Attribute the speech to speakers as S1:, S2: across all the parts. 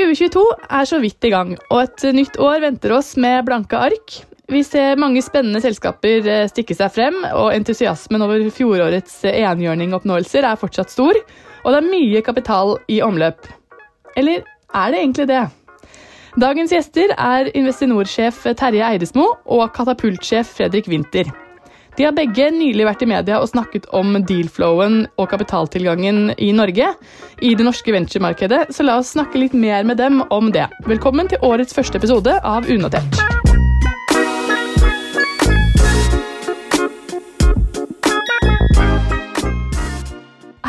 S1: 2022 er så vidt i gang, og et nytt år venter oss med blanke ark. Vi ser mange spennende selskaper eh, stikke seg frem, og entusiasmen over fjorårets enhjørningoppnåelser er fortsatt stor. Og det er mye kapital i omløp. Eller er det egentlig det? Dagens gjester er Investinor-sjef Terje Eidesmo og katapultsjef Fredrik Winther. De har begge nylig vært i media og snakket om deal-flowen og kapitaltilgangen i Norge, i det norske venturemarkedet, så la oss snakke litt mer med dem om det. Velkommen til årets første episode av Unotert.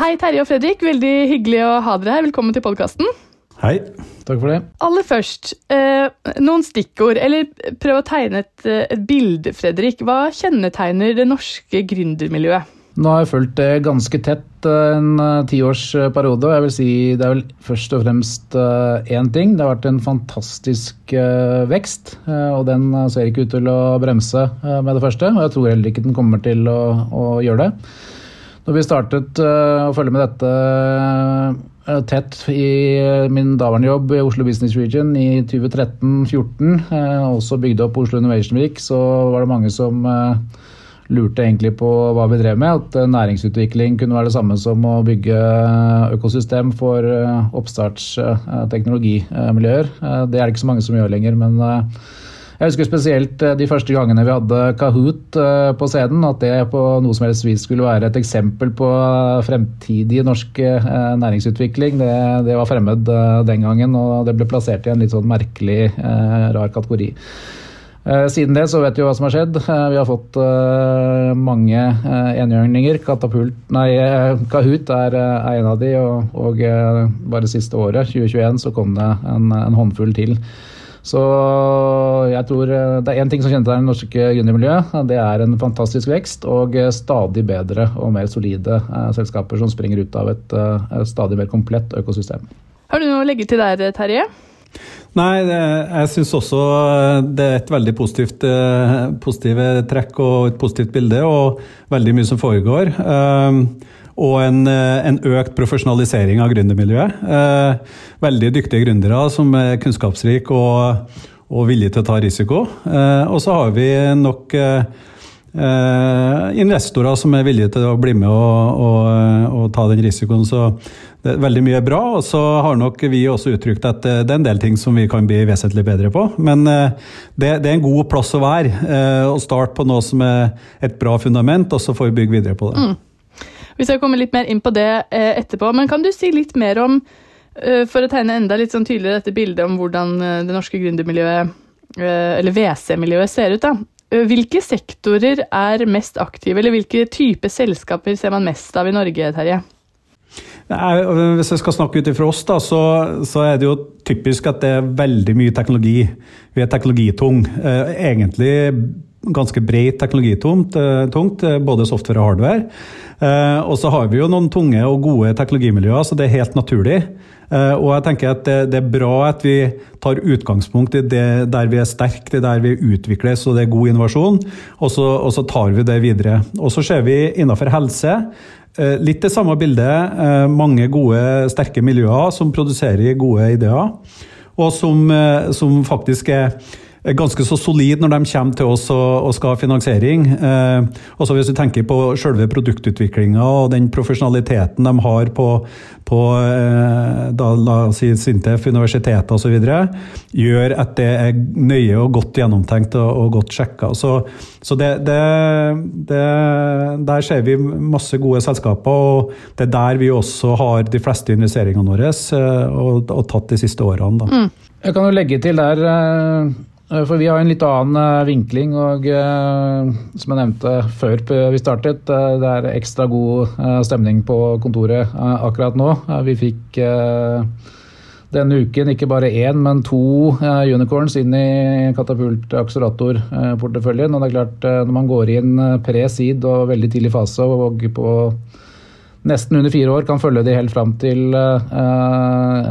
S1: Hei, Terje og Fredrik. Veldig hyggelig å ha dere her. Velkommen til podkasten.
S2: Hei. Takk for det.
S1: Aller først, eh, noen stikkord. Eller prøv å tegne et, eh, et bilde, Fredrik. Hva kjennetegner det norske gründermiljøet?
S2: Nå har jeg fulgt det ganske tett eh, en uh, tiårsperiode. og jeg vil si Det er vel først og fremst én ting. Det har vært en fantastisk vekst. og den ser ikke ut til å bremse med det første. Og jeg tror heller ikke den kommer til å, å gjøre det. Når vi startet å følge med dette Eh, tett i eh, min daværende jobb i Oslo Business Region i 2013-2014, eh, også bygde opp Oslo Innovation Week, så var det mange som lurte egentlig på hva vi drev med. At næringsutvikling kunne være det samme som å bygge økosystem for oppstartsteknologimiljøer. Det er det ikke så mange som gjør lenger, men jeg husker spesielt eh, de første gangene vi hadde Kahoot eh, på scenen. At det på noe som helst vis skulle være et eksempel på fremtidig norsk eh, næringsutvikling. Det, det var fremmed den gangen, og det ble plassert i en litt sånn merkelig, rar kategori. Siden det så vet vi hva som har skjedd. Vi har fått mange enhjørninger. Kahoot er en av de, og, og bare siste året, 2021, så kom det en, en håndfull til. Så jeg tror eh, det er én ting som kjennetegner det norske gründermiljøet. Det er en fantastisk vekst og eh, stadig bedre og mer solide eh, selskaper som springer ut av et, stadig mer komplett økosystem.
S1: Har du noe å legge til der, Terje?
S3: Nei, jeg syns også det er et veldig positivt positive trekk og et positivt bilde, og veldig mye som foregår. Og en, en økt profesjonalisering av gründermiljøet. Veldig dyktige gründere som er kunnskapsrike og, og villige til å ta risiko. Og så har vi nok investorer som er villige til å bli med og, og, og ta den risikoen. Så det er veldig mye bra. Og så har nok vi også uttrykt at det er en del ting som vi kan bli vesentlig bedre på. Men det, det er en god plass å være. Å starte på noe som er et bra fundament, og så får vi bygge videre på det.
S1: Mm. Vi skal komme litt mer inn på det eh, etterpå, men kan du si litt mer om, eh, for å tegne enda litt sånn tydeligere dette bildet om hvordan eh, det norske gründermiljøet, eller WC-miljøet, ser ut, da. Hvilke sektorer er mest aktive, eller hvilke type selskaper ser man mest av i Norge, Terje?
S3: Hvis jeg skal snakke ut ifra oss, da, så, så, er det jo typisk at det er veldig mye teknologi. Vi er teknologitung. Egentlig ganske bredt teknologitungt, både software og hardware. Eh, og så har vi jo noen tunge og gode teknologimiljøer, så det er helt naturlig. Eh, og jeg tenker at det, er bra at vi tar utgangspunkt i det der vi er sterke, det der vi utvikles og det er god innovasjon, og så, og så tar vi det videre. Og så ser vi innenfor helse. Eh, litt det samme bildet. Mange gode, sterke miljøer som produserer gode ideer, og som, som faktisk er ganske så solid når de kommer til oss og, og skal ha finansiering. Eh, også hvis du tenker på selve produktutviklinga og den profesjonaliteten de har på, på eh, da, la oss si Sintef, universitetet osv., gjør at det er nøye og godt gjennomtenkt og, og godt sjekka. Så, så det, det, det, der ser vi masse gode selskaper, og det er der vi også har de fleste investeringene våre eh, og, og tatt de siste årene. Da. Mm.
S2: Jeg kan jo legge til der eh, for vi har en litt annen eh, vinkling, og eh, som jeg nevnte før vi startet, det er ekstra god stemning på kontoret akkurat nå. Vi fikk denne uken ikke bare én, men to unicorns inn i Katapult akseleratorporteføljen. Og det er klart, når man går inn pre-seed og veldig tidlig fase og på nesten under fire år kan følge de helt fram til uh,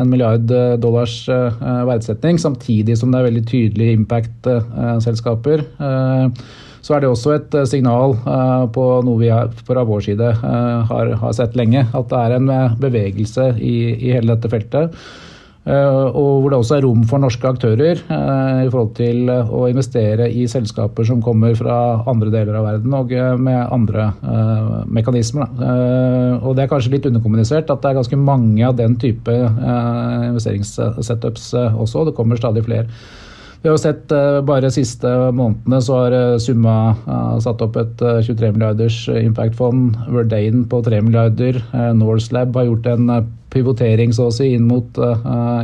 S2: en milliard dollars uh, verdsetning, samtidig som det er veldig tydelige impact-selskaper. Så er det også et signal på noe vi fra vår side har, sett lenge. At det er en bevegelse i hele dette feltet. Og hvor det også er rom for norske aktører i forhold til å investere i selskaper som kommer fra andre deler av verden og med andre mekanismer. Og det er kanskje litt underkommunisert at det er ganske mange av den type investeringssetups også. og Det kommer stadig flere. Vi har sett bare de siste månedene så har Summa satt opp et 23 milliarders impact-fond. Verdane på 3 milliarder. Norselab har gjort en pivotering så å si inn mot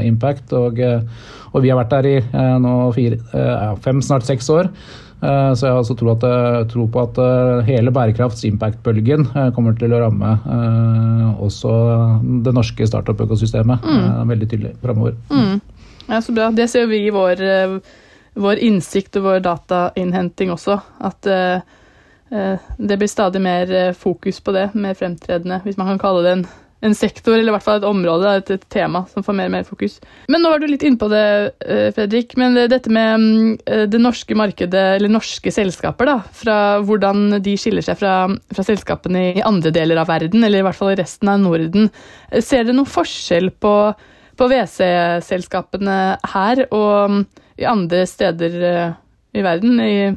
S2: impact. Og, og, vi har vært der i nå fire, fem, snart seks år. Så jeg har altså tro, at, tro på at hele bærekrafts-impact-bølgen kommer til å ramme også det norske startup-økosystemet mm. veldig tydelig framover.
S1: Mm. Ja, så bra. Det ser vi i vår, eh, vår innsikt og vår datainnhenting også. At uh, det blir stadig mer fokus på det, mer fremtredende, hvis man kan kalle det en, en sektor, eller i hvert fall et område, et, et, tema som får mer og mer fokus. Men nå var du litt inne på det, Fredrik. Men dette med det norske markedet, eller norske selskaper, da, fra hvordan de skiller seg fra, fra selskapene i andre deler av verden, eller i hvert fall i resten av Norden. Ser dere noen forskjell på på WC-selskapene her og i andre steder eh, i verden. I,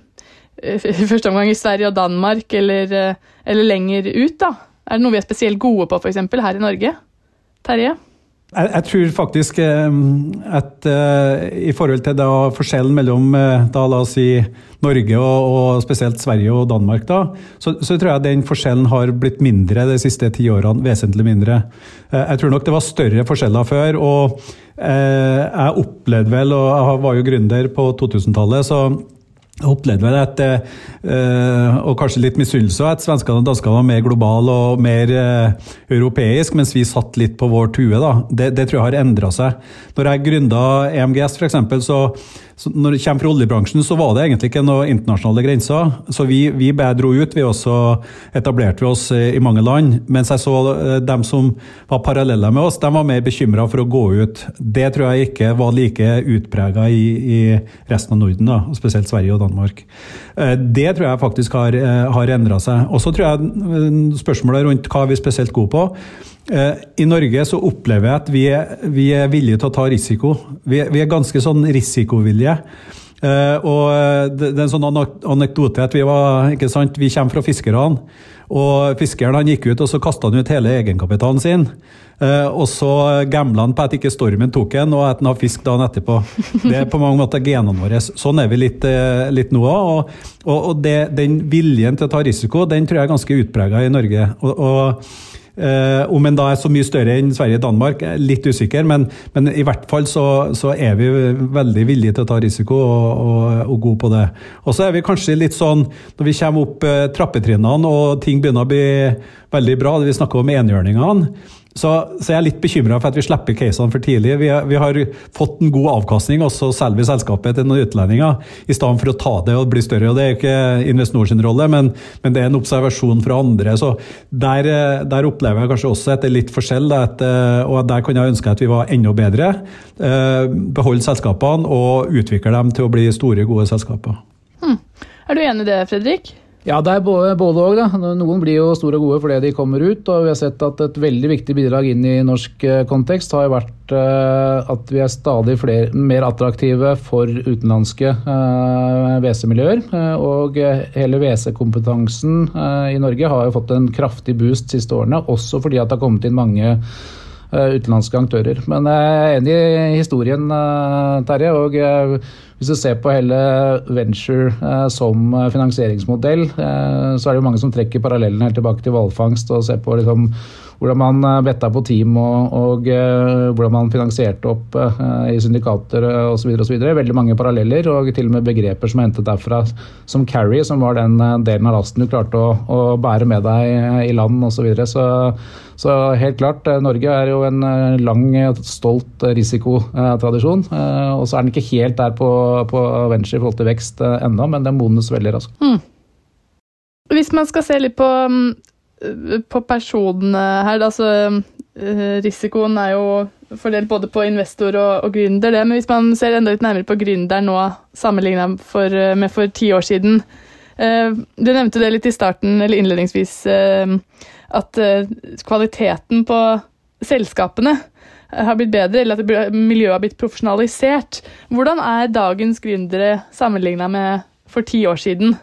S1: i første omgang i Sverige og Danmark, eller, eh, eller, lenger ut, da. Er det noe vi er spesielt gode på, f.eks. her i Norge? Terje?
S3: Jeg, jeg, tror faktisk eh, at uh, i forhold til da forskjellen mellom uh, da la oss si Norge og, og, spesielt Sverige og Danmark, da, så, så, tror jeg den forskjellen har blitt mindre de siste ti årene. Vesentlig mindre. Jeg tror nok det var større forskjeller før. og jeg opplevde vel, og jeg var jo gründer på 2000-tallet, så opplevde vel at, uh, og kanskje litt misunnelse, at svenskene og danskene var mer globale og mer uh, europeisk, mens vi satt litt på vår tue. da. Det, det tror jeg har endra seg. Når jeg gründa EMGS, f.eks., så så når det kommer fra oljebransjen, så var det egentlig ikke noen internasjonale grenser. Så vi, vi dro ut. Vi også etablerte vi oss i mange land. Mens jeg så eh, dem som var parallelle med oss, de var mer bekymra for å gå ut. Det tror jeg ikke var like utprega i, i, resten av Norden, da, spesielt Sverige og Danmark. Eh, det tror jeg faktisk har, eh, har endra seg. Og så tror jeg spørsmålet rundt hva er vi spesielt gode på. Eh, I Norge så opplever jeg at vi er, vi er villige til å ta risiko. Vi er, vi er ganske sånn risikovillige. Uh, og eh, det, er en sånn anekdote at vi, var, ikke sant, vi kommer fra fiskerne. Og Fiskeren han gikk ut og så kasta han ut hele egenkapitalen sin. Og så gambla han på at ikke stormen tok en, og at han har fisk dagen etterpå. Det er på mange måter genene våre. Sånn er vi litt, litt nå. Og, og, og det, den viljen til å ta risiko den tror jeg er ganske utprega i Norge. og, og Uh, om en da er så mye større enn Sverige og Danmark, litt usikker, men, men i hvert fall så, så, er vi veldig villige til å ta risiko og, og, og gode på det. Og så er vi kanskje litt sånn når vi kommer opp uh, trappetrinnene og ting begynner å bli veldig bra, vi snakker om enhjørningene, så, så, jeg er litt bekymra for at vi slipper casene for tidlig. Vi, vi, har fått en god avkastning, og så selger vi selskapet til noen utlendinger i stedet for å ta det og bli større. og Det er ikke Investinor sin rolle, men, men, det er en observasjon fra andre. så Der, der opplever jeg kanskje også at det er litt forskjell, at, og der kunne jeg ønske at vi var enda bedre. Eh, beholde selskapene og utvikle dem til å bli store, gode selskaper.
S1: Hmm. Er du enig i det, Fredrik?
S2: Ja, det er både òg. Noen blir jo store og gode fordi de kommer ut. Og vi har sett at et veldig viktig bidrag inn i norsk eh, kontekst har vært eh, at vi er stadig flere, mer attraktive for utenlandske WC-miljøer. Og hele WC-kompetansen i Norge har jo fått en kraftig boost siste årene, også fordi det har kommet inn mange utenlandske aktører. Men jeg er enig i historien, Terje. og hvis du ser på hele venture eh, som finansieringsmodell, eh, så er det jo mange som trekker parallellen helt tilbake til hvalfangst og ser på liksom, hvordan man eh, betta på team og, og uh, hvordan man finansierte opp uh, i syndikater osv. Veldig mange paralleller og til og med begreper som er hentet derfra, som carry, som var den delen av lasten du klarte å, å bære med deg i land osv. Så, videre. så Så helt klart, Norge er jo en lang, stolt risikotradisjon. Og så er den ikke helt der på, på venture i forhold til vekst ennå, men den modnes veldig raskt. Mm.
S1: Hvis man skal se litt på mm, på personene her, altså eh, Risikoen er jo fordelt både på investor og, og gründer, det. Men hvis man ser enda litt nærmere på gründer nå sammenligna eh, med for ti år siden eh, Du nevnte det litt i starten, eller innledningsvis, at kvaliteten på selskapene har blitt bedre, eller at miljøet har blitt profesjonalisert. Hvordan er dagens gründere sammenligna med for ti år siden?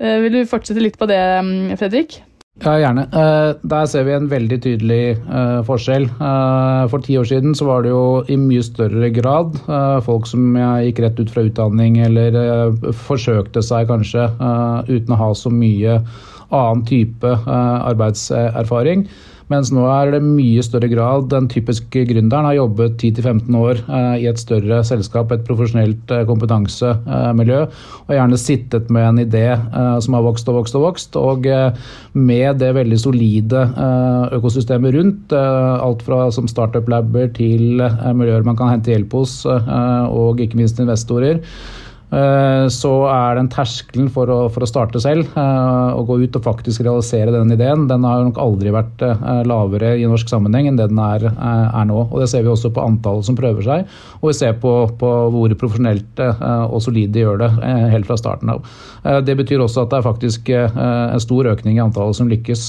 S1: Eh, vil du fortsette litt på det, mm, Fredrik?
S2: Ja, gjerne. Eh, der ser vi en veldig tydelig uh, forskjell. Uh, for ti år siden så var det jo i mye større grad folk som gikk rett ut fra utdanning eller forsøkte seg kanskje uten å ha så mye annen type arbeidserfaring. Mens nå er det mye større grad den typiske gründeren har jobbet 10-15 år eh, i et større selskap, et profesjonelt eh, kompetansemiljø, og gjerne sittet med en idé eh, som har vokst og vokst og vokst. Og med det veldig solide økosystemet rundt, alt fra som startup-laber til miljøer man kan hente hjelp hos, og ikke minst investorer så er den terskelen for å, for å starte selv eh, og gå ut og faktisk realisere den ideen, den har nok aldri vært eh, lavere i norsk sammenheng enn det den er, er nå. Og Det ser vi også på antallet som prøver seg, og vi ser på, på hvor profesjonelt og solid de gjør det helt fra starten av. Det betyr også at det er faktisk en stor økning i antallet som lykkes.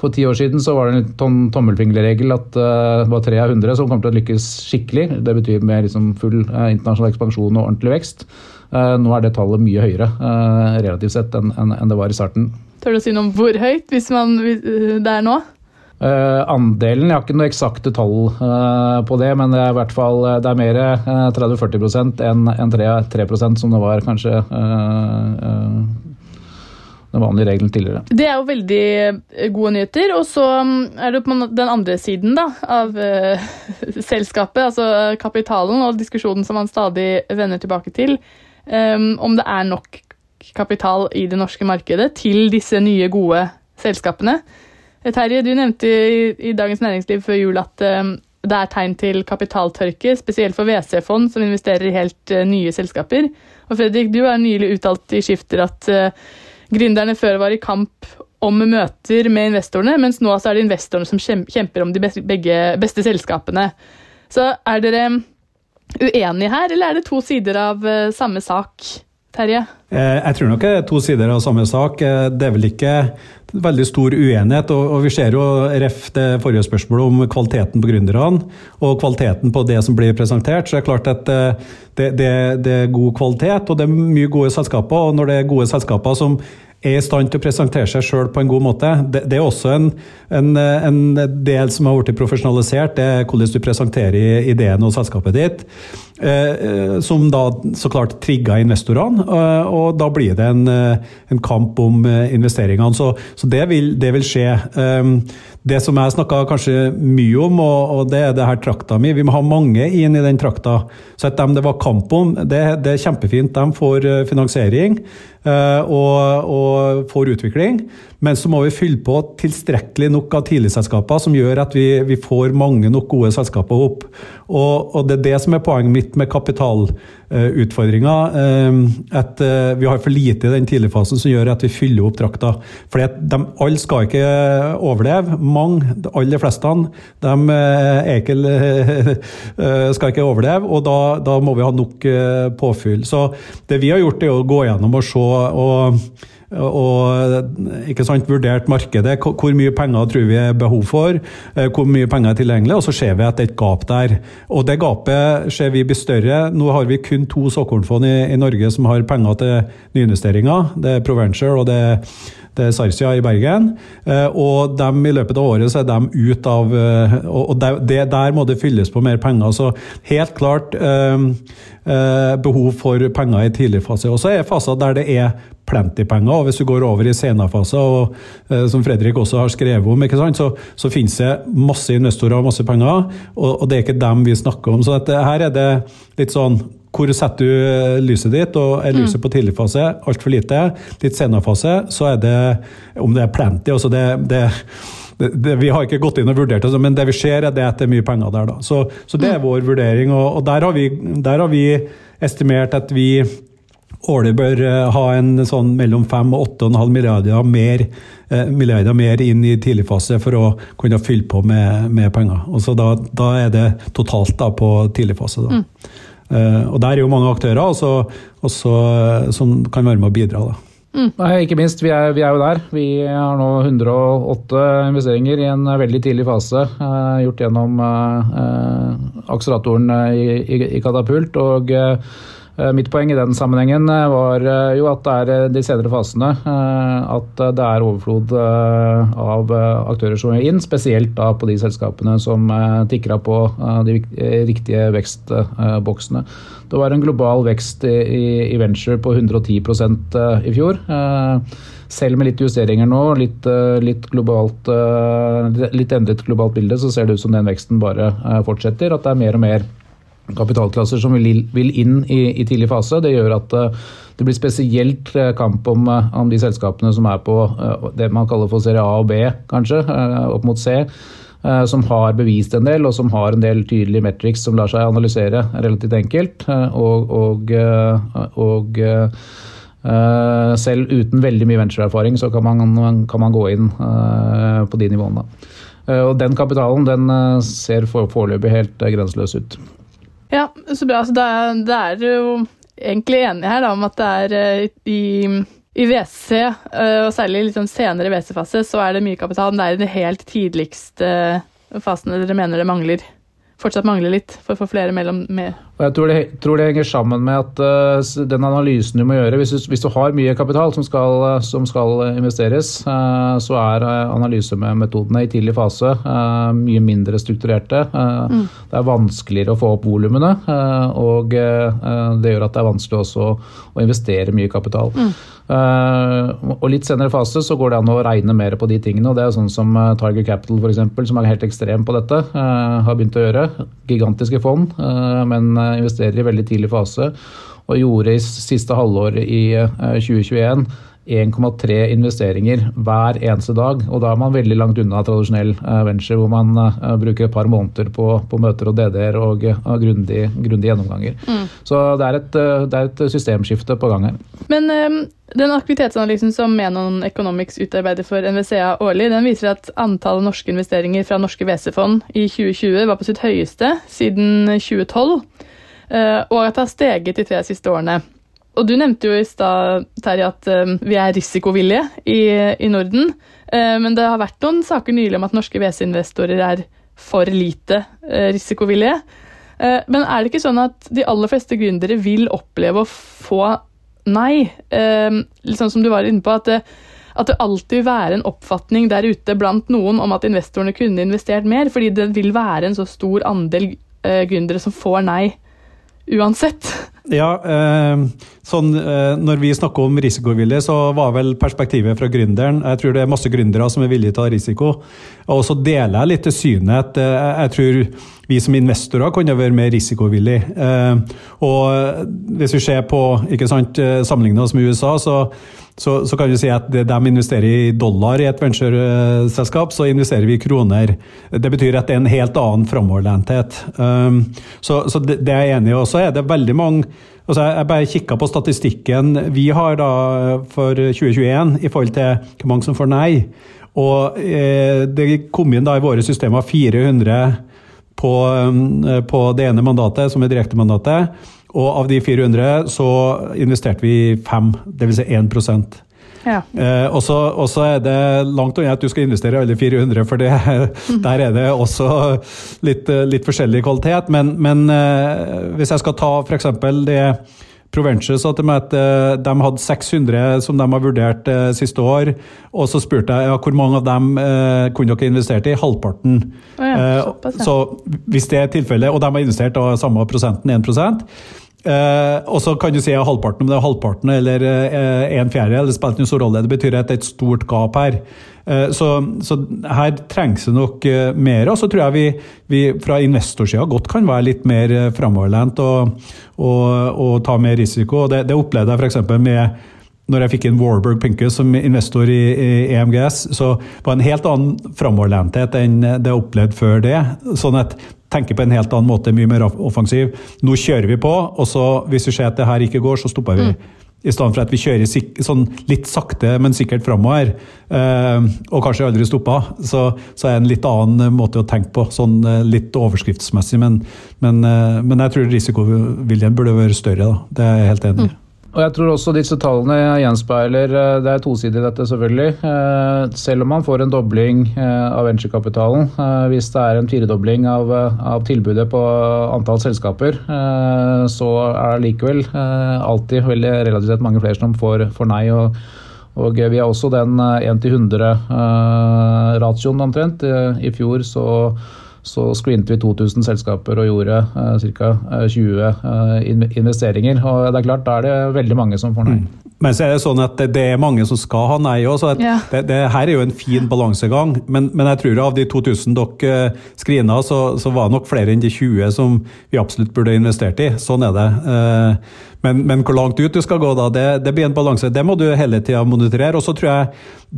S2: For ti år siden så var det en tom, tommelfingerregel at det var tre av hundre som kom til å lykkes skikkelig. Det betyr med liksom full internasjonal ekspansjon og ordentlig vekst. Eh, nå er det tallet mye høyere eh, relativt sett enn det var i starten.
S1: Tør du å si noe om hvor høyt hvis man, eh, det er nå?
S2: Uh, andelen, Jeg har ikke noe eksakte tall uh, på det, men det er i hvert fall det er mer uh, 30-40 enn en 3, 3 som det var kanskje den vanlige regelen tidligere.
S1: Det er jo veldig gode nyheter. Og så mm, er det på den andre siden da, av selskapet, altså kapitalen og diskusjonen som man stadig vender tilbake til om det er nok kapital i det norske markedet til disse nye, gode selskapene. Eh, Terje, du nevnte i, Dagens Næringsliv før jul at um, det er tegn til kapitaltørke, spesielt for WC-fond som investerer i helt uh, nye selskaper. Og Fredrik, du har nylig uttalt i Skifter at uh, gründerne før var i kamp om møter med investorene, mens nå er det investorene som kjemper om de begge, beste selskapene. Så er dere uenige her, eller er det to sider av uh, samme sak? Terje?
S3: Eh, jeg tror nok det er to sider av samme sak. Eh, det er vel ikke veldig stor uenighet. Og, vi ser jo ref det forrige spørsmålet om kvaliteten på gründerne og kvaliteten på det som blir presentert. Så det er klart at det, det, det er god kvalitet, og det er mye gode selskaper. Og når det er gode selskaper som er i stand til å presentere seg sjøl på en god måte. Det, det er også en, en, en, del som har blitt profesjonalisert, det er hvordan du presenterer ideen og selskapet ditt. Eh, eh, som da så klart trigga investorene, eh, og da blir det en, en kamp om investeringene. Så, så det, vil, det, vil, skje. Um, det som jeg snakka kanskje mye om, og, og, det er det her trakta mi. Vi må ha mange inn i den trakta. Så at dem det var kamp om, det, det er kjempefint. De får finansiering. Og, og får utvikling. Men så må vi fylle på tilstrekkelig nok av tidligselskaper som gjør at vi, vi får mange nok gode selskaper opp. Og, og, det er det som er poenget mitt med kapitalutfordringa. Uh, at uh, vi har for lite i den tidligfasen som gjør at vi fyller opp drakta. For alle skal ikke overleve. Mange, de aller fleste, de uh, ikke, skal ikke overleve. Og da, da, må vi ha nok påfyll. Så det vi har gjort, er å gå gjennom og se og og ikke sant, vurdert markedet. Hvor mye penger tror vi er behov for? Eh, hvor mye penger er tilgjengelig? Og så ser vi at det er et gap der. Og det gapet ser vi blir større. Nå har vi kun to såkornfond i, i Norge som har penger til nyinvesteringer. Det er Proventure og det det er Sarsia i Bergen. Eh, og dem, i løpet av året så er de ut av eh, Og det, der må det fylles på mer penger. Så helt klart behov for penger i tidlig fase. Og så er faser der det er plenty penger. og Hvis du går over i senere og eh, som Fredrik også har skrevet om, så, så, finnes det masse investorer og masse penger, og, og, det er ikke dem vi snakker om. Så dette, her er det litt sånn hvor setter du eh, lyset ditt? og Er lyset mm. på tidlig fase altfor lite? Litt senere fase, så er det om det er plenty. altså det, det det, vi har ikke gått inn og vurdert det, men det vi ser, er det at det er mye penger der. Så, så det er mm. vår vurdering. og, og der, har vi, der, har vi, estimert at vi årlig bør eh, ha en sånn mellom 5 og 8,5 milliarder mer, eh, milliarder mer inn i tidligfase for å kunne fylle på med, med penger. Og så da, da, er det totalt da på tidligfase. Da. Mm. Uh, og Der er jo mange aktører også, også, som kan være med å bidra. da.
S2: Mm. Nei, ikke minst. Vi er, vi er, jo der. Vi har nå 108 investeringer i en veldig tidlig fase. Eh, gjort gjennom eh, akseleratoren i, i, i, Katapult. og Eh, mitt poeng i den sammenhengen eh, var eh, jo at det er de senere fasene at det er overflod av aktører som er inn, spesielt da på de selskapene som tikra på de riktige vekstboksene. Det var en global vekst i venture på 110% i fjor. Selv med litt justeringer nå, litt, litt, globalt, litt endret globalt bilde, så ser det ut som den veksten bare fortsetter. At det er mer og mer kapitalklasser som vil, inn i, i, tidlig fase. Det gjør at uh, det blir spesielt uh, kamp om, uh, om, de selskapene som er på det man kaller for serie A og B, kanskje, opp mot C. Som har bevist en del, og som har en del tydelige metrics som lar seg analysere relativt enkelt. Og, og, og selv uten veldig mye ventureerfaring så kan man, kan man, gå inn på de nivåene. Og den kapitalen den ser foreløpig helt grenseløs ut.
S1: Ja, så bra. Så det det er jo egentlig enige her da, om at det er eh, i, i WC, eh, og særlig sånn senere WC-fase, så er det mye kapital. Men det er i de helt tidligste fasene dere mener det mangler fortsatt mangler litt for å få flere mellom med.
S2: Og jeg tror det, tror det, henger sammen med at uh, den analysen du må gjøre Hvis du, hvis du har mye kapital som skal, som skal investeres, uh, så er uh, analysemetodene i tidlig fase mye mindre strukturerte. Mm. Det er vanskeligere å få opp volumene, og det gjør at det er vanskelig også å investere mye kapital. Mm. Uh, og litt senere fase så går det an å regne mer på de tingene. og Det er sånn som uh, Tiger Capital, for eksempel, som er helt ekstrem på dette, uh, har begynt å gjøre. Gigantiske fond, men investerer i veldig tidlig fase. Og gjorde i siste halvår i 2021 1,3 investeringer hver eneste dag. Og da er man veldig langt unna tradisjonell venture, hvor man bruker et par måneder på, på møter og DD-er og uh, grundige gjennomganger. Mm. Så det er, et, det er, et, systemskifte på gang her.
S1: Men um den aktivitetsanalysen som Menon Economics utarbeider for NVCA årlig, den viser at antallet norske investeringer fra norske WC-fond i 2020 var på sitt høyeste siden 2012, eh, og at det har steget de tre siste årene. Og Du nevnte jo i stad Terje, at eh, vi er risikovillige i, i, Norden. Eh, men det har vært noen saker nylig om at norske WC-investorer er for lite risikovillige. Men er det ikke sånn at de aller fleste gründere vil oppleve å få nei. Eh, litt sånn som du var inne på, at det, at det alltid vil være en oppfatning der ute blant noen om at investorene kunne investert mer, fordi det vil være en så stor andel eh, gründere som får nei uansett.
S3: Ja, eh, sånn, eh, Når vi snakker om risikovilje, så var vel perspektivet fra gründeren Jeg tror det er masse gründere som er villige til å ta risiko. Og så deler jeg litt det synet. Eh, jeg tror vi som investorer kunne være mer risikovillige. Eh, og hvis vi ser på ikke sant, sammenligner oss med USA, så så, så, kan du si at de investerer i dollar i et ventureselskap, så investerer vi i kroner. Det betyr at det er en helt annen framoverlenthet. Um, så, så det, er jeg enig i. Og så er det veldig mange altså Jeg bare kikka på statistikken vi har da for 2021 i forhold til hvor mange som får nei. Og eh, det kom inn da i våre systemer 400 på, um, på det ene mandatet, som er direktemandatet. Og av de 400 så investerte vi fem, dvs. Si 1 ja. Eh, og så er det langt unna at du skal investere i alle 400, for det, der er det også litt, litt forskjellig kvalitet. Men, men eh, hvis jeg skal ta f.eks. det Proventure sa til meg at uh, de hadde 600 som de har vurdert uh, siste år. Og så spurte jeg ja, hvor mange av dem uh, kunne dere investert i. Halvparten. Oh ja, såpass, ja. Så hvis det er tilfellet, og de har investert da samme prosenten, 1 Uh, og så kan du si ja, halvparten, om det er halvparten eller eh, en fjerdedel. Det spiller ikke noen stor rolle. Det betyr at det er et stort gap her. Eh, så, så, her trengs det nok uh, mer. Og så tror jeg vi, vi fra investorsida godt kan være litt mer uh, framoverlent og, og, og, ta mer risiko. Det, det opplevde jeg f.eks. med når jeg fikk inn Warburg Pincus som investor i, i EMGS, så var det en helt annen framoverlenthet enn det jeg opplevde før det. Sånn at tenker på en helt annen måte, mye mer offensiv. Nå kjører vi på, og så hvis vi ser at det her ikke går, så stopper vi. Mm. I stedet for at vi kjører sånn litt sakte, men sikkert framover, eh, og kanskje aldri stoppa, så, så, er det en litt annen måte å tenke på. Sånn eh, litt overskriftsmessig, men, men, eh, men jeg tror risikoviljen burde være større. Da. Det er jeg helt enig i. Mm.
S2: Og jeg tror også disse tallene gjenspeiler eh, Det er tosidig dette, selvfølgelig. Eh, selv om man får en dobling eh, av venturekapitalen, hvis det er en firedobling av, av tilbudet på antall selskaper, så er det likevel alltid veldig relativt mange flere som får, får nei. og og vi har også den 1 til 100-ratioen omtrent. I fjor så så screenet vi 2000 selskaper og gjorde uh, ca. 20 uh, investeringer. Og det er klart, da er det veldig mange som får nei. Mm.
S3: Men så er det sånn at det, det er mange som skal ha nei òg, ja. det, det, her er jo en fin balansegang. Men, men, jeg tror av de 2000 dere eh, screena, så, så, var det nok flere enn de 20 som vi absolutt burde investert i. Sånn er det. Uh, men, men, hvor langt ut du skal gå da, det, det blir en balanse. Det må du hele tida monitorere. Og så tror jeg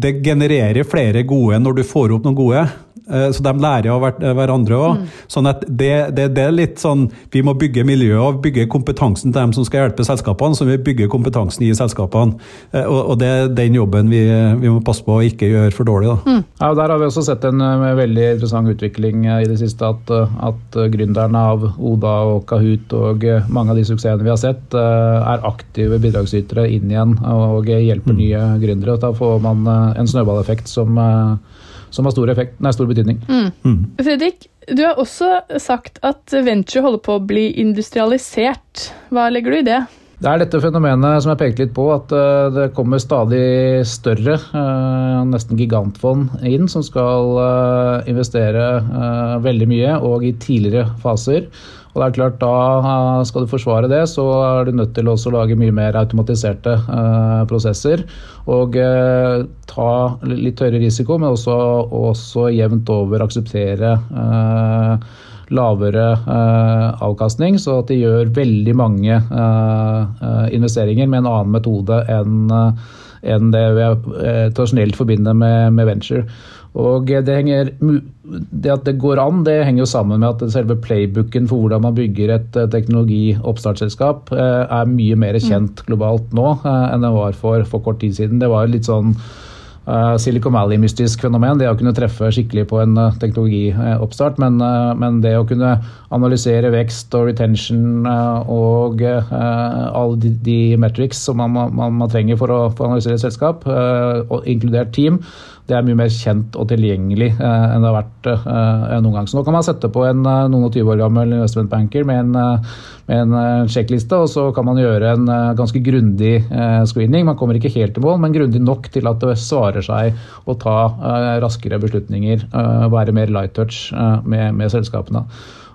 S3: det genererer flere gode når du får opp noen gode. Eh, så de lærer av eh, hverandre òg. Mm. Sånn at det, det, det, er litt sånn Vi må bygge miljøet og bygge kompetansen til dem som skal hjelpe selskapene, så vi bygger kompetansen i selskapene. Eh, og, og det er den jobben vi, vi, må passe på å ikke gjøre for dårlig. Da.
S2: Mm. Ja, Der har vi også sett en veldig interessant utvikling i det siste. At, at gründerne av Oda og Kahoot og mange av de suksessene vi har sett, er aktive bidragsytere inn igjen og hjelper mm. nye gründere. Da får man en snøballeffekt som som har stor, effekt, nei, stor betydning. Mm.
S1: Mm. Fredrik, du har også sagt at venture holder på å bli industrialisert. Hva legger du i det?
S2: Det er dette fenomenet som jeg pekte litt på, at eh, det kommer stadig større, eh, nesten gigantfond inn, som skal eh, investere veldig mye og i tidligere faser. Og det er klart, Da skal du forsvare det, så er du nødt til å lage mye mer automatiserte eh, prosesser. Og eh, ta litt høyere risiko, men også, også jevnt over akseptere eh, lavere eh, avkastning. Så at de gjør veldig mange eh, investeringer med en annen metode enn enn det vi tradisjonelt forbinder med, med venture. Og det, henger, det, at det går an, det henger jo sammen med at selve playbooken for hvordan man bygger et eh, teknologioppstartsselskap eh, er mye mer mm. kjent globalt nå eh, enn det var for, for kort tid siden. Det var litt sånn Silicon Valley-mystisk fenomen. Det å kunne treffe skikkelig på en teknologioppstart. Men, men, det å kunne analysere vekst og retention og alle de, de, metrics som man, man, man trenger for å, for å analysere et selskap, inkludert team, det er mye mer kjent og tilgjengelig eh, enn det har vært eh, noen gang. Så nå kan man sette på en eh, noen og 20 år gammel investmentbanker med en, med en sjekkliste, og så kan man gjøre en ganske grundig screening. Man kommer ikke helt i mål, men grundig nok til at det svarer seg å ta raskere beslutninger, være mer light touch med, med selskapene.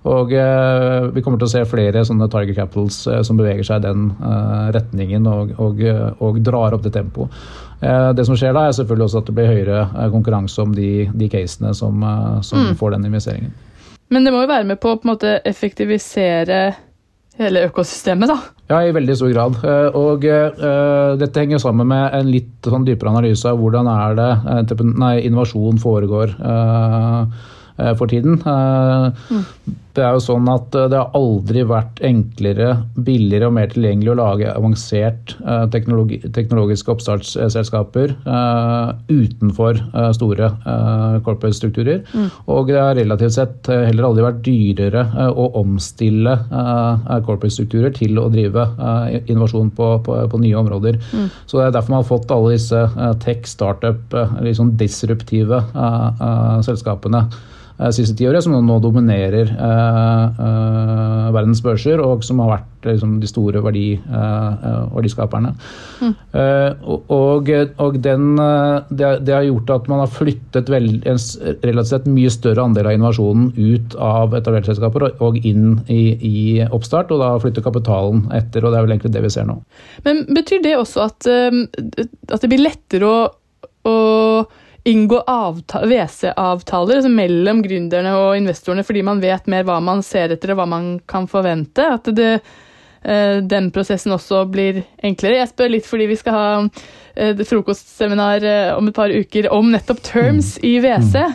S2: Og eh, vi kommer til å se flere sånne Tiger Capitals eh, som beveger seg i den eh, retningen og, og, og, drar opp det tempoet. Det som skjer da, er selvfølgelig også at det blir høyere konkurranse om de, de casene som, som mm. får den investeringen.
S1: Men det må jo være med på å på en måte effektivisere hele økosystemet, da?
S2: Ja, i veldig stor grad. Og uh, dette henger sammen med en litt sånn dypere analyse av hvordan er det uh, nei, innovasjon foregår. Uh, for tiden. Mm. Det er jo sånn at det har aldri vært enklere, billigere og mer tilgjengelig å lage avansert teknologi, teknologiske oppstartsselskaper utenfor store corporate strukturer. Mm. Og det har relativt sett heller aldri vært dyrere å omstille corporate strukturer til å drive innovasjon på, på, på nye områder. Mm. Så det er derfor man har fått alle disse tech, startup, liksom disruptive selskapene Eh, siste tiåret, som nå dominerer uh, uh, verdens børser, og som har vært liksom, de store verdi, verdiskaperne. Mm. og, og den, det, det, har gjort at man har flyttet vel, en relativt sett mye større andel av innovasjonen ut av etablerte selskaper og inn i, i, oppstart, og da flytter kapitalen etter. og Det er vel egentlig det vi ser nå.
S1: Men Betyr det også at, at det blir lettere å, å inngå WC-avtaler altså mellom gründerne og investorene fordi man vet mer hva man ser etter og hva man kan forvente. At det, eh, den prosessen også blir enklere. Jeg spør litt fordi vi skal ha eh, frokostseminar eh, om et par uker om nettopp terms mm. i WC.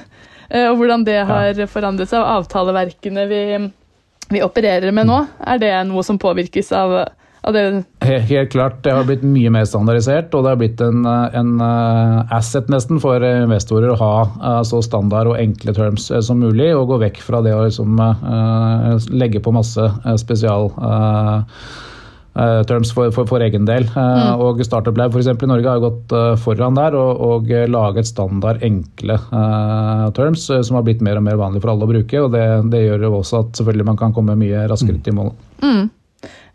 S1: Og hvordan det har forandret seg, og avtaleverkene vi, vi opererer med nå. Er det noe som påvirkes av
S2: det... Helt klart. Det har blitt mye mer standardisert, og det har blitt en, en eh, asset nesten for investorer å ha eh, så standard og enkle terms eh, som mulig, og gå vekk fra det å liksom, legge på masse spesial Uh, terms for, for, for, egen del. Uh, mm. Og Startup Lab for eksempel, i Norge har gått uh, foran der og, og laget standard enkle terms som har blitt mer og mer vanlig for alle å bruke. og Det, det gjør jo også at selvfølgelig man kan komme mye raskere ut til mål.
S1: Mm.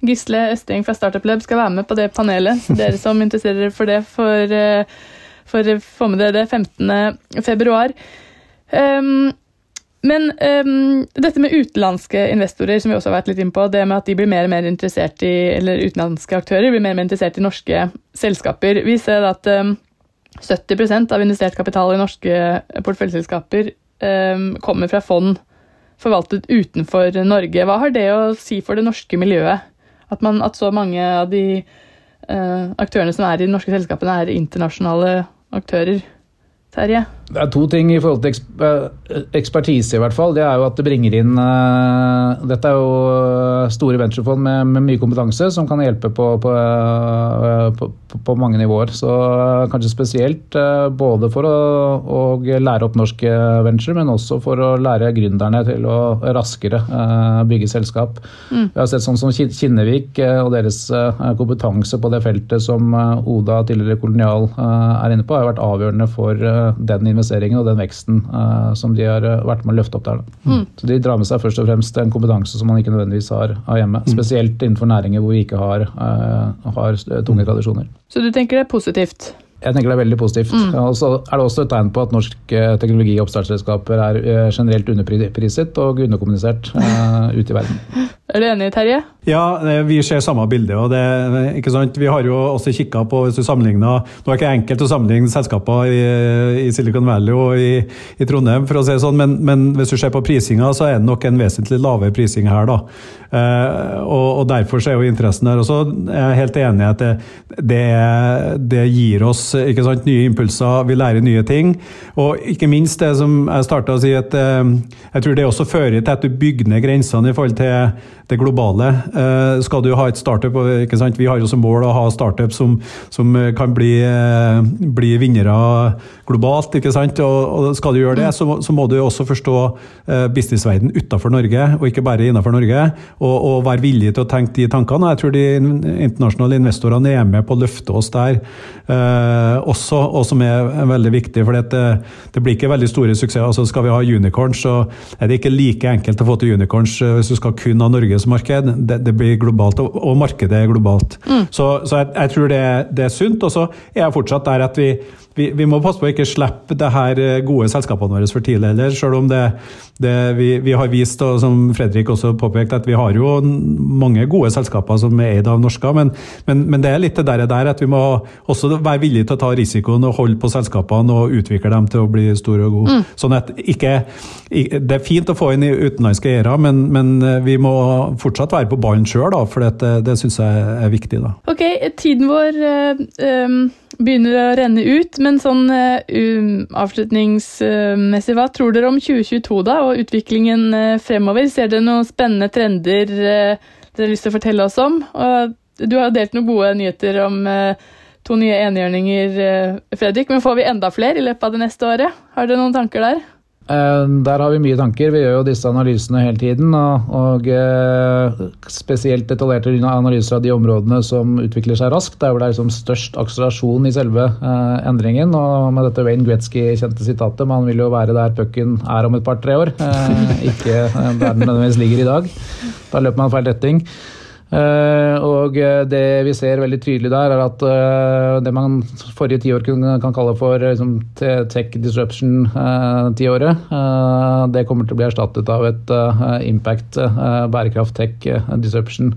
S1: Gisle Østing fra Startup Lab skal være med på det panelet. Dere som interesserer for det, får, får få med dere det 15. februar. Um, men um, dette med utenlandske investorer, som vi også har vært litt inn på, det med at de blir mer og mer interessert i, eller utenlandske aktører blir mer og mer interessert i norske selskaper. Vi ser at um, 70% av investert kapital i norske porteføljeselskaper um, kommer fra fond forvaltet utenfor Norge. Hva har det å si for det norske miljøet? At, man, at så mange av de uh, aktørene som er i de norske selskapene, er internasjonale aktører? Terje?
S2: Det er to ting i forhold til eh, ekspertise, i hvert fall. Det er jo at det bringer inn uh, Dette er jo eh, store venturefond med, med, mye kompetanse som kan hjelpe på, på, på, på mange nivåer. Så kanskje spesielt både for å, å, lære opp norsk venture, men også for å lære gründerne til å raskere bygge selskap. Mm. Vi har sett sånn som Kinnevik og deres kompetanse på det feltet som Oda, tidligere kolonial, er inne på, har vært avgjørende for den investeringen og den veksten uh, som de har eh, vært med å løfte opp der. Mm. Så De drar med seg først og fremst en kompetanse som man ikke nødvendigvis har, har hjemme. Mm. Spesielt innenfor næringer hvor vi ikke har, uh, har tunge tradisjoner.
S1: Så du tenker det er positivt?
S2: Jeg tenker det er veldig positivt. Mm. Og så er det også et tegn på at norske teknologi- og oppstartsselskaper er generelt underpriset og underkommunisert uh, ute i verden.
S1: Er du enig, Terje?
S3: Ja, vi ser samme bilde. og det, ikke sant? Vi har jo også kikka på hvis du sammenligner, Nå er det ikke enkelt å sammenligne selskaper i, i Silicon Valley og i, i, Trondheim, for å si det sånn, men, men, hvis du ser på prisinga, så er det nok en vesentlig lavere prising her. da. Eh, og, og, Derfor er jo interessen der. også. Jeg er helt enig i at det, det, det, gir oss ikke sant, nye impulser, vi lærer nye ting. Og ikke minst det som jeg starta å si, at eh, jeg tror det også fører til at du bygger ned grensene i forhold til det globale. Eh, skal du ha et startup, ikke sant? Vi har jo som mål å ha startup som, som kan bli, eh, bli vinnere globalt. ikke sant? Og, og skal du gjøre det, så, så, må du også forstå eh, businessverden utenfor Norge, og ikke bare innenfor Norge. Og, og, være villig til å tenke de tankene. Jeg tror de internasjonale investorene er med på å løfte oss der eh, også, og som er veldig viktig. for det, det blir ikke veldig store suksesser. altså Skal vi ha unicorns, så er det ikke like enkelt å få til unicorns hvis du skal kun ha Norges marked. Det, det blir globalt, og, og, markedet er globalt. Mm. Så, så jeg, jeg, tror det, det er sunt. Og så er jeg fortsatt der at vi vi, vi, må passe på å ikke slippe det her eh, gode selskapene våre for tidlig heller. Selv om det, det vi, vi, har vist, og som Fredrik også påpekte, at vi har jo mange gode selskaper som er eid av norske. Men, men, men, det er litt det der, der at vi må også være villige til å ta risikoen og holde på selskapene og utvikle dem til å bli store og gode. Mm. Sånn at ikke, Det er fint å få inn i utenlandske eiere, men, men, eh, vi må fortsatt være på ballen sjøl, for det, det syns jeg er viktig. da.
S1: Ok, tiden vår øh, um begynner å renne ut. Men sånn um, avslutningsmessig, hva tror dere om 2022 da, og utviklingen uh, fremover? Ser dere noen spennende trender uh, dere har lyst til å fortelle oss om? Og du har delt noen gode nyheter om to nye enhjørninger, Fredrik. Men får vi enda flere i løpet av det neste året? Har dere noen tanker der?
S2: Eh, der har vi mye tanker. Vi gjør jo disse analysene hele tiden. Og, og eh, spesielt detaljerte analyser av de områdene som utvikler seg raskt. Der hvor det er liksom størst akselerasjon i selve eh, endringen. Og med dette Wayne Gretzky-kjente sitatet, man vil jo være der pucken er om et par-tre år. Eh, ikke der den nødvendigvis ligger i dag. Da løper man feil retning. Eh, og det vi ser veldig tydelig der, er at eh, det man forrige tiår kan kalle for liksom, tech disruption-tiåret, eh, det kommer til å bli erstattet av et impact, bærekraft, tech disruption.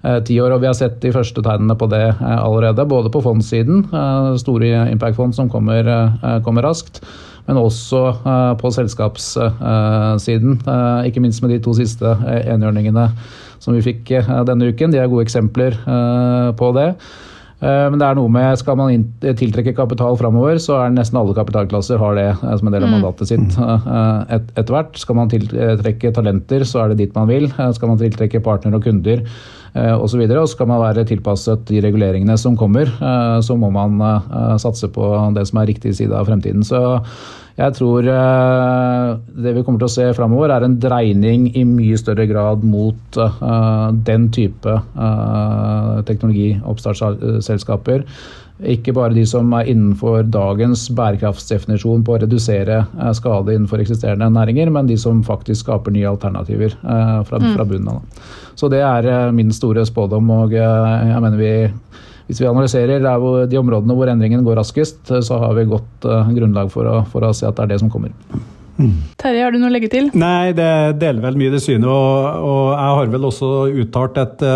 S2: Tiår, og Vi har sett de første tegnene på det allerede, både på fondssiden, store impact-fond som kommer, kommer raskt, men også på selskapssiden. Ikke minst med de to siste enhjørningene som vi fikk eh, denne uken. De er gode eksempler eh, på det. Eh, men det er noe med, skal man tiltrekke kapital framover, så er nesten alle kapitalklasser har det som en del av mm. mandatet sitt et, etter hvert. Skal man tiltrekke talenter, så er det dit man vil. Skal man tiltrekke partnere og kunder osv. Og, og skal man være tilpasset de reguleringene som kommer, så må man satse på det som er riktig side av fremtiden. Så Jeg tror det vi kommer til å se framover, er en dreining i mye større grad mot den type teknologioppstartsselskaper. Ikke bare de som er innenfor dagens bærekraftsdefinisjon på å redusere skade innenfor eksisterende næringer, men de som faktisk skaper nye alternativer fra, fra bunnen av. Så det er min store spådom. og jeg mener vi hvis vi analyserer de områdene hvor endringen går raskest, så har vi godt grunnlag for å, for å se at det er det som kommer.
S1: Terje, har du noe å legge til?
S3: Nei, det deler vel mye det synet. Og, og jeg har vel også uttalt et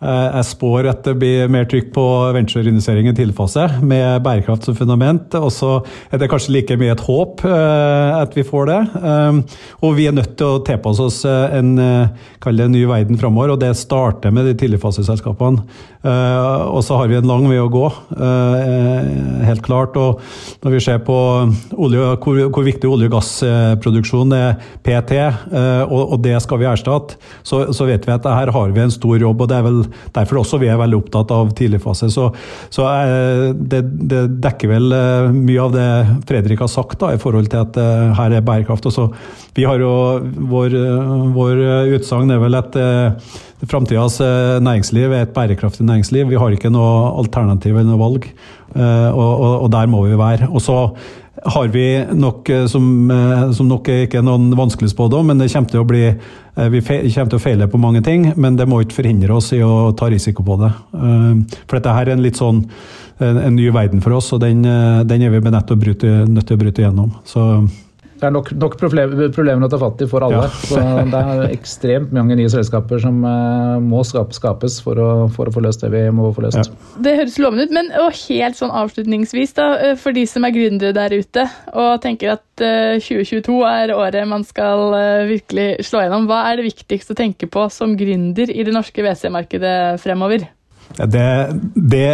S3: jeg spår at det blir mer trykk på ventureinvestering i tilfase, med bærekraft som fundament. Og så er det kanskje like mye et håp at vi får det. Og vi er nødt til å tilpasse oss en, en ny verden framover, og det starter med de tidligfaseselskapene. Og så har vi en lang vei å gå, helt klart. Og når vi ser på olje, hvor, hvor viktig olje- og gassproduksjon er PT, og, det skal vi erstatte, så, så vet vi at her har vi en stor jobb. og det er vel derfor også vi er veldig opptatt av tidligfase. Så, så det, det, dekker vel eh, mye av det Fredrik har sagt da, i forhold til at eh, her er bærekraft. Også, vi har jo, Vår, vår utsagn er vel at eh, framtidas næringsliv er et bærekraftig næringsliv. Vi har ikke noe alternativ eller noe valg, og, og, der må vi være. Og så har vi nok, som, som nok ikke er noen vanskelig spådom, men det kommer til å bli Eh, vi kommer til å feile på mange ting, men det må ikke forhindre oss i å ta risiko på det. Eh, for dette her er en litt sånn en ny verden for oss, og den, eh, den er vi nødt til å bryte gjennom. Så
S2: det er nok, nok problemer å ta fatt i for alle. Ja. så Det er ekstremt mange nye selskaper som uh, må skapes for å, for å, få løst det vi må få løst. Ja.
S1: Det høres lovende ut, men helt sånn avslutningsvis, da, eh, for de som er gründere der ute og tenker at uh, eh, 2022 er året man skal uh, virkelig slå gjennom, hva er det viktigste å tenke på som gründer i det norske WC-markedet fremover?
S3: Det, det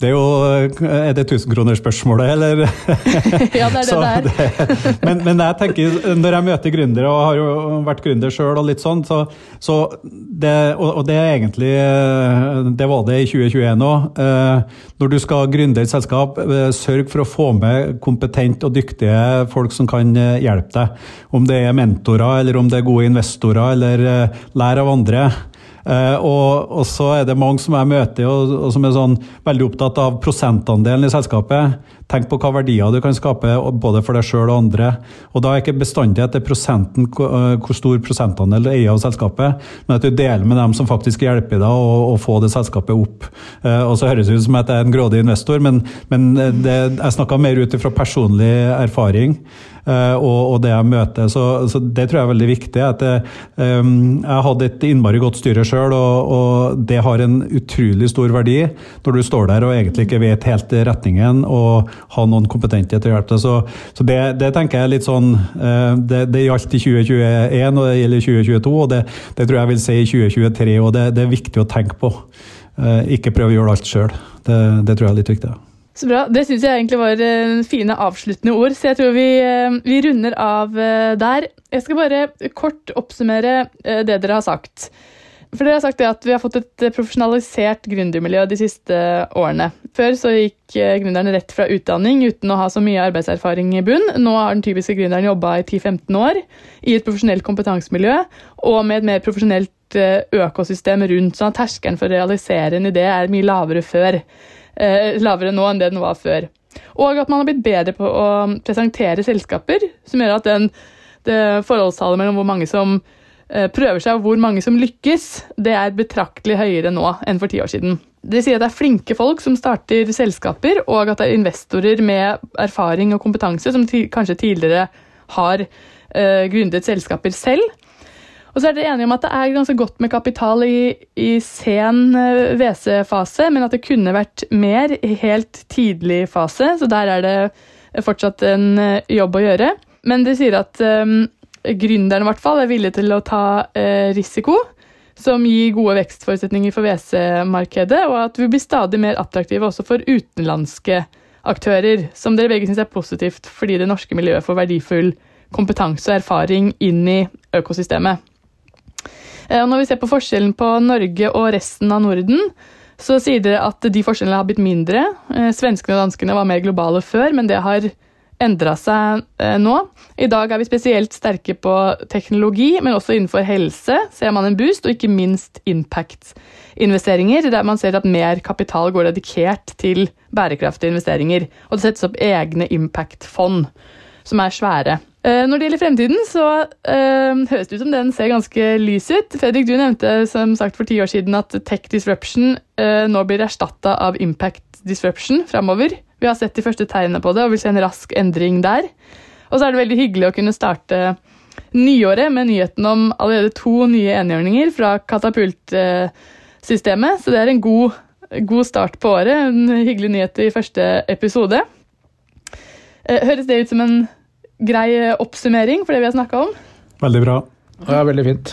S3: det er jo Er det tusenkronersspørsmålet, eller?
S1: ja, det er det der.
S3: men, men, jeg tenker, når jeg møter gründere, og har jo vært gründer sjøl, og litt sånn, så, så det, og, det er egentlig Det var det i 2021 òg. Eh, når du skal gründe et selskap, eh, sørg for å få med kompetent og dyktige folk som kan eh, hjelpe deg. Om det er mentorer, eller om det er gode investorer, eller lær av andre. Uh, og, og, så er det mange som jeg møter og, og som er sånn veldig opptatt av prosentandelen i selskapet. Tenk på hva verdier du kan skape både for deg sjøl og andre. Og Da er ikke bestandig etter prosenten, eh, hvor stor prosentandel du eier av selskapet, men at du deler med dem som faktisk hjelper deg å, å få det selskapet opp. Uh, og så høres det ut som at jeg er en grådig investor, men, men det, jeg snakka mer ut fra personlig erfaring. Og, og, det jeg møter. Så, så, det tror jeg er veldig viktig. At jeg, jeg hadde et innmari godt styre sjøl, og, og, det har en utrolig stor verdi når du står der og egentlig ikke vet helt retningen, og har noen kompetente til å hjelpe deg. Så, så det, det, tenker jeg litt sånn uh, det, det, gjaldt i 2021 og det gjelder i 2022, og det, det, tror jeg vil si i 2023. og Det, er viktig å tenke på. Uh, ikke prøve å gjøre alt sjøl. Det, tror jeg er litt viktig.
S1: Så bra. Det syns jeg egentlig var uh, fine avsluttende ord, så jeg tror vi, vi runder av der. Jeg skal bare kort oppsummere det dere har sagt. For dere har sagt at Vi har fått et profesjonalisert gründermiljø de siste årene. Før så gikk gründeren rett fra utdanning uten å ha så mye arbeidserfaring i bunn. Nå har den typiske gründeren jobba i 10-15 år i et profesjonelt kompetansemiljø og med et mer profesjonelt økosystem rundt, sånn at terskelen for å realisere en idé er mye lavere før eh, lavere nå enn det den var før. Og at man har blitt bedre på å presentere selskaper, som gjør at den, det forholdstallet mellom hvor mange som eh, prøver seg og hvor mange som lykkes, det er betraktelig høyere nå enn for ti år siden. De sier at det er flinke folk som starter selskaper, og at det er investorer med erfaring og kompetanse som kanskje tidligere har uh, gründet selskaper selv. Og så er dere enige om at det er ganske godt med kapital i, i sen eh, WC-fase, men at det kunne vært mer i helt tidlig fase. Så der er det fortsatt en eh, jobb å gjøre. Men de sier at um, gründerne i hvert fall er villige til å ta uh, risiko, som gir gode vekstforutsetninger for WC-markedet, og at vi blir stadig mer attraktive også for utenlandske aktører, som dere begge syns er positivt fordi det norske miljøet får verdifull kompetanse og erfaring inn i økosystemet. Eh, og når vi ser på forskjellen på Norge og resten av Norden, så sier dere at de forskjellene har blitt mindre. Eh, svenskene og danskene var mer globale før, men det har endra seg eh, nå. I dag er vi spesielt sterke på teknologi, men også innenfor helse ser man en boost, og ikke minst impact-investeringer, der man ser at mer kapital går dedikert til bærekraftige investeringer. Og det settes opp egne impact-fond, som er svære. Eh, når det gjelder fremtiden, så øh, høres det ut som den ser ganske lys ut. Fredrik, du nevnte som sagt for ti år siden at tech disruption øh, nå blir erstatta av impact disruption framover. Vi har sett de første tegnene på det og vil se en rask endring der. Og så er det veldig hyggelig å kunne starte nyåret med nyheten om allerede to nye enhjørninger fra katapultsystemet. Så det er en god, god start på året. En hyggelig nyhet i første episode. Høres det ut som en grei oppsummering for det vi har snakka om?
S3: Veldig bra.
S2: Ja, veldig fint.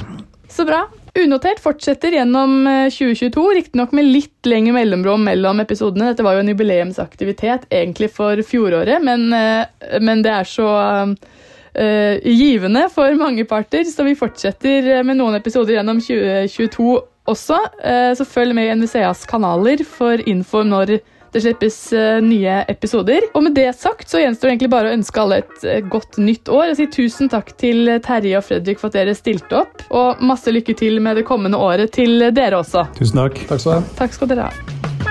S1: Så bra. Unotert fortsetter gjennom 2022, riktignok med litt lengre mellomrom mellom episodene. Dette var jo en jubileumsaktivitet egentlig for fjoråret, men, men det er så uh, givende for mange parter, så vi fortsetter med noen episoder gjennom 2022 også. Uh, så følg med i NVCAs kanaler for info når det slippes uh, nye episoder. Og med det sagt så gjenstår det egentlig bare å ønske alle et uh, godt nytt år. Og si tusen takk til Terje og Fredrik for at dere stilte opp. Og masse lykke til med det kommende året til dere også.
S3: Tusen takk.
S2: Takk skal.
S1: Takk skal dere ha.